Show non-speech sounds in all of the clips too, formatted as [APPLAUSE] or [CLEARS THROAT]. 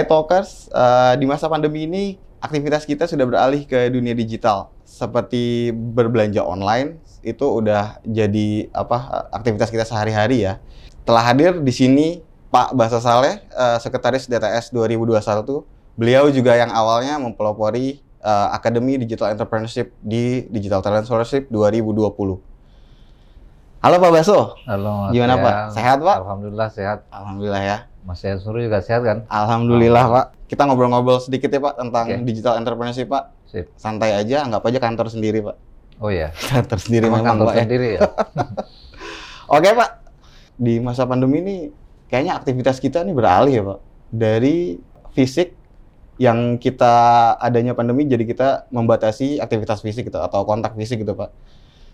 Hai Talkers, uh, di masa pandemi ini aktivitas kita sudah beralih ke dunia digital seperti berbelanja online itu udah jadi apa aktivitas kita sehari-hari ya. Telah hadir di sini Pak Basa Saleh, uh, Sekretaris DTS 2021. Beliau juga yang awalnya mempelopori uh, Akademi Digital Entrepreneurship di Digital Talent Scholarship 2020. Halo Pak Baso. Halo. Gimana Pak? Sehat Pak? Alhamdulillah sehat. Alhamdulillah ya. Mas Yansuru juga sehat kan? Alhamdulillah Pak. Kita ngobrol-ngobrol sedikit ya Pak tentang Oke. digital entrepreneurship Pak. Sip. Santai aja, anggap aja kantor sendiri Pak. Oh iya. [LAUGHS] Kantor sendiri Emang memang kantor Pak ya. sendiri ya? [LAUGHS] Oke Pak, di masa pandemi ini kayaknya aktivitas kita nih beralih ya Pak. Dari fisik yang kita adanya pandemi jadi kita membatasi aktivitas fisik gitu atau kontak fisik gitu Pak.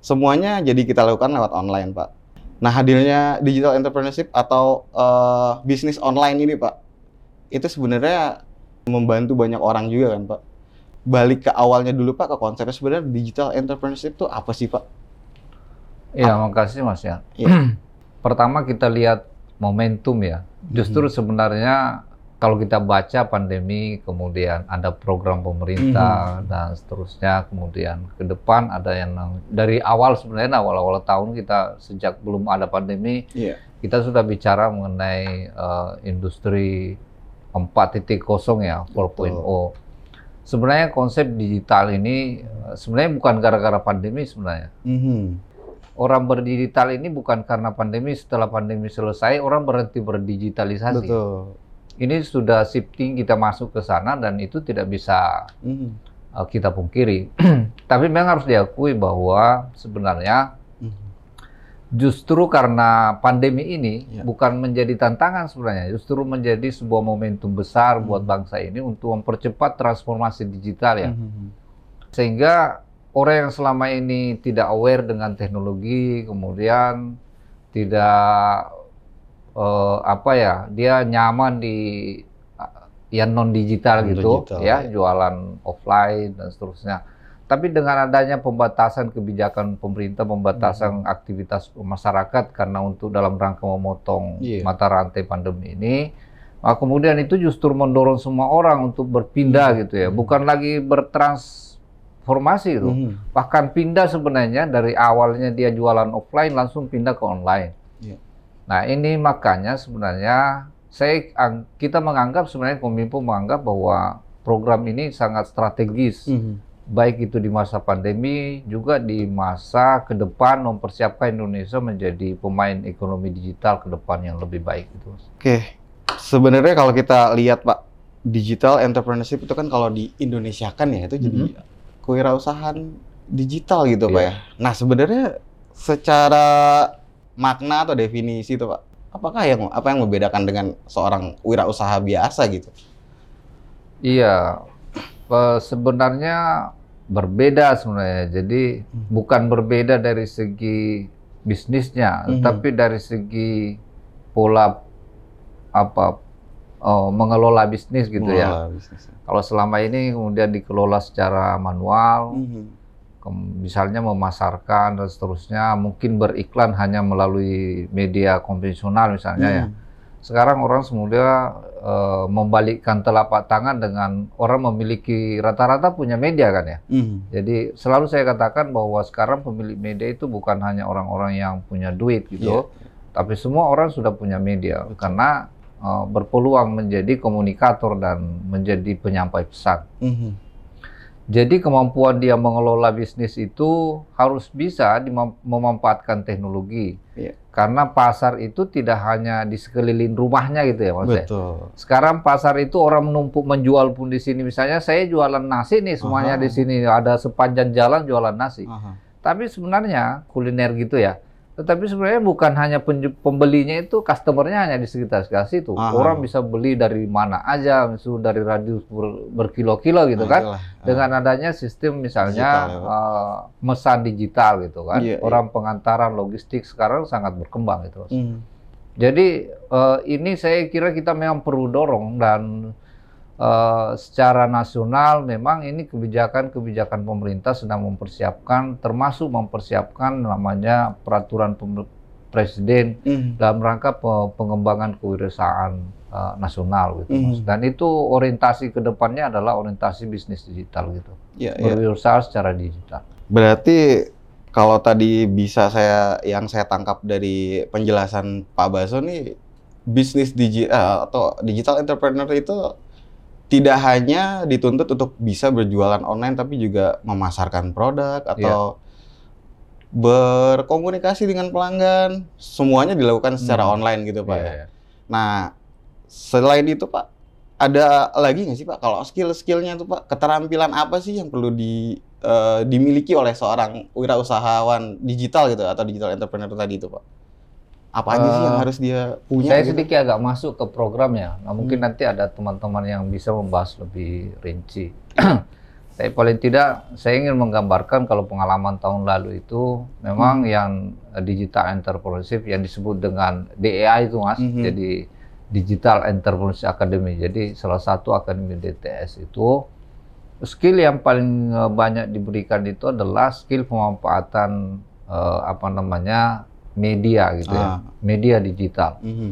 Semuanya jadi kita lakukan lewat online Pak. Nah hadirnya digital entrepreneurship atau eh, bisnis online ini Pak, itu sebenarnya membantu banyak orang juga kan Pak. Balik ke awalnya dulu Pak ke konsepnya sebenarnya digital entrepreneurship itu apa sih Pak? Iya, makasih Mas ya. Iya. [CLEARS THROAT] Pertama kita lihat momentum ya. Justru Hmm. sebenarnya kalau kita baca pandemi, kemudian ada program Hmm. pemerintah dan seterusnya, kemudian ke depan ada yang dari awal sebenarnya awal-awal tahun kita sejak belum ada pandemi Iya. kita sudah bicara mengenai eh, industri 4.0 ya, 4.0. Sebenarnya konsep digital ini eh, sebenarnya bukan gara-gara pandemi sebenarnya. Mhm. Orang berdigital ini bukan karena pandemi, setelah pandemi selesai orang berhenti berdigitalisasi. Betul. Ini sudah shifting kita masuk ke sana dan itu tidak bisa Mhm. eh, kita pungkiri. [CLEARS THROAT] Tapi memang harus diakui bahwa sebenarnya Mhm. justru karena pandemi ini Ya. bukan menjadi tantangan sebenarnya, justru menjadi sebuah momentum besar buat Hmm. bangsa ini untuk mempercepat transformasi digital ya. Mhm. Sehingga orang yang selama ini tidak aware dengan teknologi, kemudian tidak eh, apa ya, dia nyaman di eh, yang non digital Non gitu, digital, ya, ya. jualan offline dan seterusnya. Tapi dengan adanya pembatasan kebijakan pemerintah, pembatasan aktivitas masyarakat karena untuk dalam rangka memotong Iya. mata rantai pandemi ini, nah, kemudian itu justru mendorong semua orang untuk berpindah gitu ya, Hmm. bukan lagi bertransformasi gitu, Mhm. bahkan pindah sebenarnya dari awalnya dia jualan offline langsung pindah ke online. Iya. Nah ini makanya sebenarnya saya kita menganggap sebenarnya Kominfo menganggap bahwa program ini sangat strategis Mhm. baik itu di masa pandemi juga di masa ke depan mempersiapkan Indonesia menjadi pemain ekonomi digital ke depan yang lebih baik gitu. Oke. Sebenarnya kalau kita lihat Pak, digital entrepreneurship itu kan kalau di Indonesia kan ya itu jadi kewirausahaan digital gitu Pak Iya. ya. Nah, sebenarnya secara makna atau definisi itu Pak, apakah yang apa yang membedakan dengan seorang wirausaha biasa gitu? Iya, sebenarnya berbeda sebenarnya. Jadi Hmm. bukan berbeda dari segi bisnisnya, Mhm. tapi dari segi pola apa oh, mengelola bisnis gitu ya. Mengelola bisnis. Kalau selama ini kemudian dikelola secara manual, Mhm. Misalnya memasarkan dan seterusnya, mungkin beriklan hanya melalui media konvensional misalnya ya. Mhm. Sekarang orang semuanya eh, membalikkan telapak tangan dengan orang memiliki rata-rata punya media kan ya. Mhm. Jadi selalu saya katakan bahwa sekarang pemilik media itu bukan hanya orang-orang yang punya duit gitu, tapi semua orang sudah punya media Betul. karena eh, berpeluang menjadi komunikator dan menjadi penyampai pesan. Mhm. Jadi kemampuan dia mengelola bisnis itu harus bisa memanfaatkan teknologi. Iya. Karena pasar itu tidak hanya di sekeliling rumahnya gitu ya maksudnya. Betul. Sekarang pasar itu orang menumpuk menjual pun di sini. Misalnya saya jualan nasi nih semuanya Aha. di sini ada sepanjang jalan jualan nasi. Aha. Tapi sebenarnya kuliner gitu ya. Tetapi sebenarnya bukan hanya pembelinya itu customernya hanya di sekitar sekitar situ. Aha. Orang bisa beli dari mana aja, misalnya dari radius ber- berkilo-kilo gitu kan. itulah. Dengan adanya sistem misalnya Digital ya, Pak. eh, mesan digital gitu kan. Iya, Orang pengantaran logistik sekarang sangat berkembang gitu. Mas. Mhm. Jadi eh, ini saya kira kita memang perlu dorong dan eh, secara nasional memang ini kebijakan-kebijakan pemerintah sedang mempersiapkan termasuk mempersiapkan namanya peraturan presiden Mhm. dalam rangka pe- pengembangan kewirausahaan uh, nasional gitu. Mas. Dan itu orientasi ke depannya adalah orientasi bisnis digital gitu. Iya, iya. Berwirausaha secara digital. Berarti kalau tadi bisa saya yang saya tangkap dari penjelasan Pak Baso nih bisnis digital atau digital entrepreneur itu tidak hanya dituntut untuk bisa berjualan online tapi juga memasarkan produk atau berkomunikasi dengan pelanggan semuanya dilakukan secara Hmm. online gitu Pak. Iya, ya. iya. Nah selain itu Pak ada lagi nggak sih Pak kalau skill-skillnya tuh Pak keterampilan apa sih yang perlu di eh, dimiliki oleh seorang wirausahawan digital gitu atau digital entrepreneur tadi itu Pak? Apa aja sih yang Eh, harus dia punya? Saya gitu? sedikit agak masuk ke programnya. Nah, mungkin Hmm. nanti ada teman-teman yang bisa membahas lebih rinci. [CLEARS THROAT] Tapi paling tidak saya ingin menggambarkan kalau pengalaman tahun lalu itu memang Hmm. yang eh, digital entrepreneurship yang disebut dengan DEA itu Mas. Mhm. Jadi Digital Entrepreneurship Academy. Jadi salah satu akademi DTS itu skill yang paling eh, banyak diberikan itu adalah skill pemanfaatan eh, apa namanya media gitu Ah. ya, media digital. Mhm.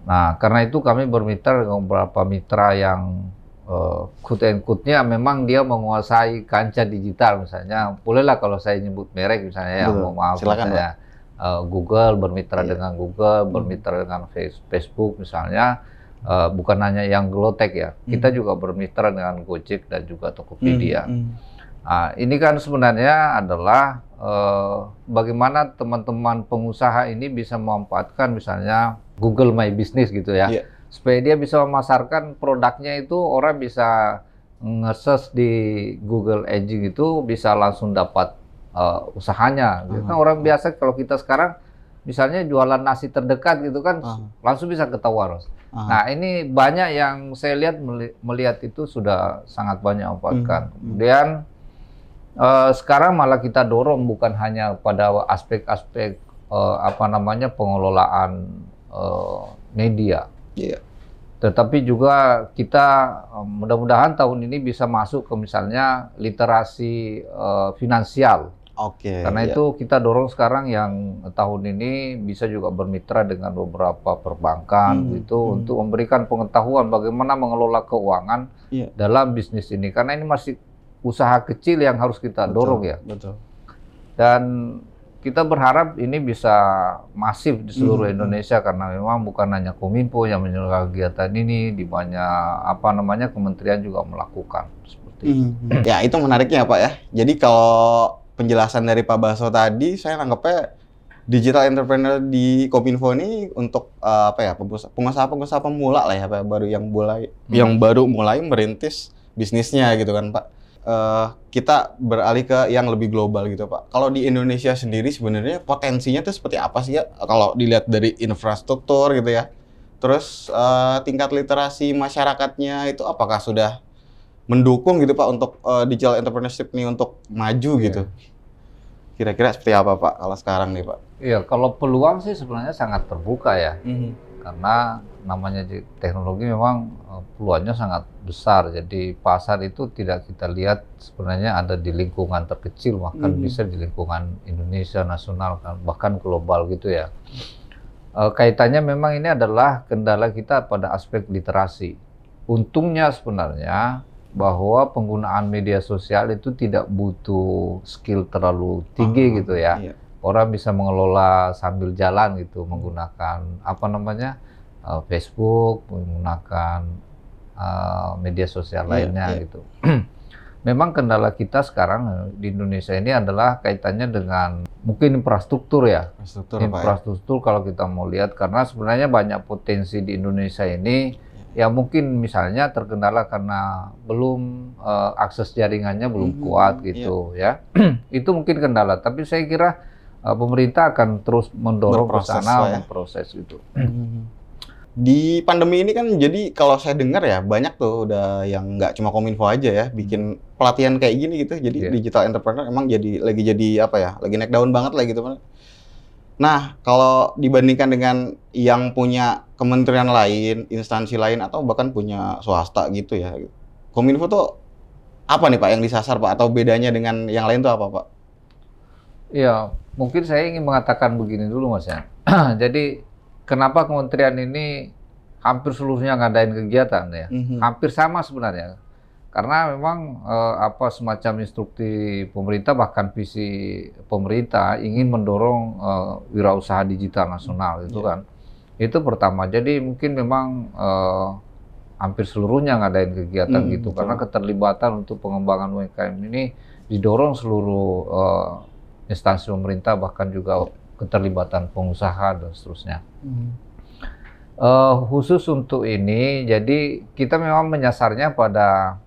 Nah, karena itu kami bermitra dengan beberapa mitra yang uh, quote and quote-nya memang dia menguasai kancah digital misalnya. Bolehlah kalau saya nyebut merek misalnya ya, Betul. mohon maaf Silakan, misalnya uh, Google bermitra Iya. dengan Google, Hmm. bermitra dengan Face- Facebook misalnya. Uh, bukan hanya yang Glotec ya, kita Hmm. juga bermitra dengan Gojek dan juga Tokopedia. Mhm. Nah, ini kan sebenarnya adalah eh, bagaimana teman-teman pengusaha ini bisa memanfaatkan misalnya Google My Business gitu ya. Iya. Supaya dia bisa memasarkan produknya itu orang bisa nge-search di Google Engine itu bisa langsung dapat eh, usahanya. Gitu. Kan Ah. orang biasa kalau kita sekarang misalnya jualan nasi terdekat gitu kan Ah. langsung bisa ketahuan. Mas. Ah. Nah, ini banyak yang saya lihat meli- melihat itu sudah sangat banyak memanfaatkan. Hmm. Kemudian eh, sekarang malah kita dorong bukan hanya pada aspek-aspek eh, apa namanya pengelolaan eh, media, Iya. tetapi juga kita mudah-mudahan tahun ini bisa masuk ke misalnya literasi eh, finansial. Oke. Karena iya. itu kita dorong sekarang yang tahun ini bisa juga bermitra dengan beberapa perbankan Hmm, gitu hmm. untuk memberikan pengetahuan bagaimana mengelola keuangan Iya. dalam bisnis ini. Karena ini masih usaha kecil yang harus kita Betul, dorong ya. Betul. Dan kita berharap ini bisa masif di seluruh Hmm, hmm. Indonesia karena memang bukan hanya Kominfo yang menyelenggarakan kegiatan ini, di banyak apa namanya kementerian juga melakukan seperti itu. Mhm. Ya itu menariknya Pak ya. Jadi kalau penjelasan dari Pak Baso tadi, saya nangkepnya digital entrepreneur di Kominfo ini untuk eh, apa ya pengusaha- pengusaha-pengusaha pemula lah ya Pak, baru yang mulai Hmm. yang baru mulai merintis bisnisnya gitu kan Pak. Eh, kita beralih ke yang lebih global gitu Pak. Kalau di Indonesia sendiri sebenarnya potensinya tuh seperti apa sih ya? Kalau dilihat dari infrastruktur gitu ya. Terus eh, tingkat literasi masyarakatnya itu apakah sudah mendukung gitu Pak untuk eh, digital entrepreneurship nih untuk maju Iya. gitu? Kira-kira seperti apa Pak kalau sekarang nih Pak? Iya, kalau peluang sih sebenarnya sangat terbuka ya. Karena namanya teknologi memang eh, peluangnya sangat besar. Jadi pasar itu tidak kita lihat sebenarnya ada di lingkungan terkecil, bahkan Mhm. bisa di lingkungan Indonesia nasional kan, bahkan global gitu ya. Eh, kaitannya memang ini adalah kendala kita pada aspek literasi. Untungnya sebenarnya bahwa penggunaan media sosial itu tidak butuh skill terlalu tinggi Ah, gitu ya Iya. Orang bisa mengelola sambil jalan gitu menggunakan apa namanya uh, Facebook menggunakan uh, media sosial Iya, lainnya iya. gitu. [CLEARS THROAT] Memang kendala kita sekarang uh, di Indonesia ini adalah kaitannya dengan mungkin infrastruktur ya. Infrastruktur Pak ya. infrastruktur kalau kita mau lihat karena sebenarnya banyak potensi di Indonesia ini ya mungkin misalnya terkendala karena belum uh, akses jaringannya belum Mhm, kuat gitu ya [CLEARS THROAT] itu mungkin kendala tapi saya kira uh, pemerintah akan terus mendorong ke sana ya. memproses gitu Mhm. [CLEARS THROAT] Di pandemi ini kan jadi kalau saya dengar ya banyak tuh udah yang nggak cuma kominfo aja ya bikin pelatihan kayak gini gitu. Jadi Iya. digital entrepreneur emang jadi lagi jadi apa ya? Lagi naik daun banget lah gitu. Nah, kalau dibandingkan dengan yang punya kementerian lain, instansi lain atau bahkan punya swasta gitu ya. Kominfo tuh apa nih Pak yang disasar Pak atau bedanya dengan yang lain tuh apa Pak? Iya, mungkin saya ingin mengatakan begini dulu Mas ya. [CLEARS THROAT] Jadi kenapa kementerian ini hampir seluruhnya ngadain kegiatan ya? Mhm. Hampir sama sebenarnya. Karena memang eh, apa semacam instruksi pemerintah bahkan visi pemerintah ingin mendorong eh, wirausaha digital nasional itu Iya. kan. Itu pertama. Jadi mungkin memang eh, hampir seluruhnya ngadain kegiatan Hmm, gitu betul. karena keterlibatan untuk pengembangan UMKM ini didorong seluruh eh, instansi pemerintah bahkan juga keterlibatan pengusaha dan seterusnya. Mhm. Eh, khusus untuk ini, jadi kita memang menyasarnya pada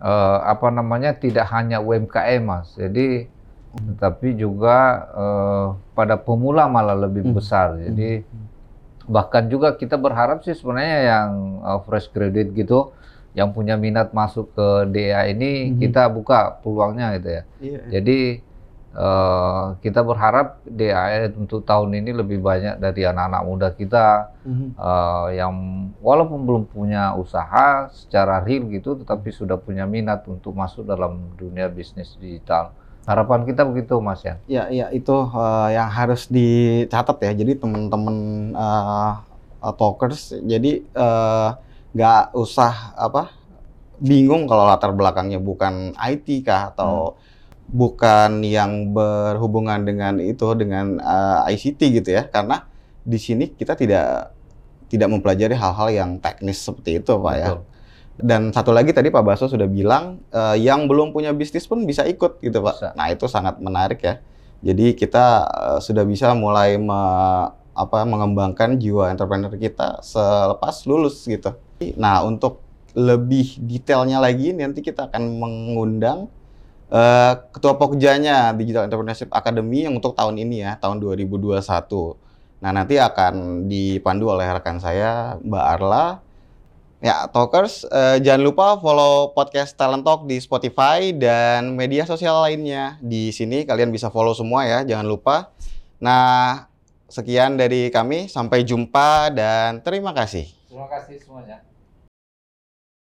eh, apa namanya tidak hanya UMKM mas, jadi tetapi juga eh, pada pemula malah lebih Hmm. besar. Jadi bahkan juga kita berharap sih sebenarnya yang eh, fresh graduate gitu, yang punya minat masuk ke DA ini Mhm. kita buka peluangnya gitu ya. Iya. Jadi eh, kita berharap DAE untuk tahun ini lebih banyak dari anak-anak muda kita Mhm. eh, yang walaupun belum punya usaha secara real gitu, tetapi sudah punya minat untuk masuk dalam dunia bisnis digital. Harapan kita begitu, Mas ya. Ya, ya itu eh, yang harus dicatat ya. Jadi teman-teman eh, talkers, jadi nggak usah apa bingung kalau latar belakangnya bukan IT kah atau bukan yang berhubungan dengan itu dengan eh, ICT gitu ya. Karena di sini kita tidak tidak mempelajari hal-hal yang teknis seperti itu, Pak ya. Betul. Dan satu lagi tadi Pak Baso sudah bilang eh, yang belum punya bisnis pun bisa ikut gitu Pak. Bisa. Nah itu sangat menarik ya. Jadi kita eh, sudah bisa mulai me- apa mengembangkan jiwa entrepreneur kita selepas lulus gitu. Nah untuk lebih detailnya lagi nanti kita akan mengundang eh, ketua pokjanya Digital Entrepreneurship Academy yang untuk tahun ini ya tahun 2021. Nah nanti akan dipandu oleh rekan saya Mbak Arla. Ya, Talkers, eh, jangan lupa follow podcast Talent Talk di Spotify dan media sosial lainnya. Di sini kalian bisa follow semua ya, jangan lupa. Nah, sekian dari kami, sampai jumpa dan terima kasih. Terima kasih semuanya.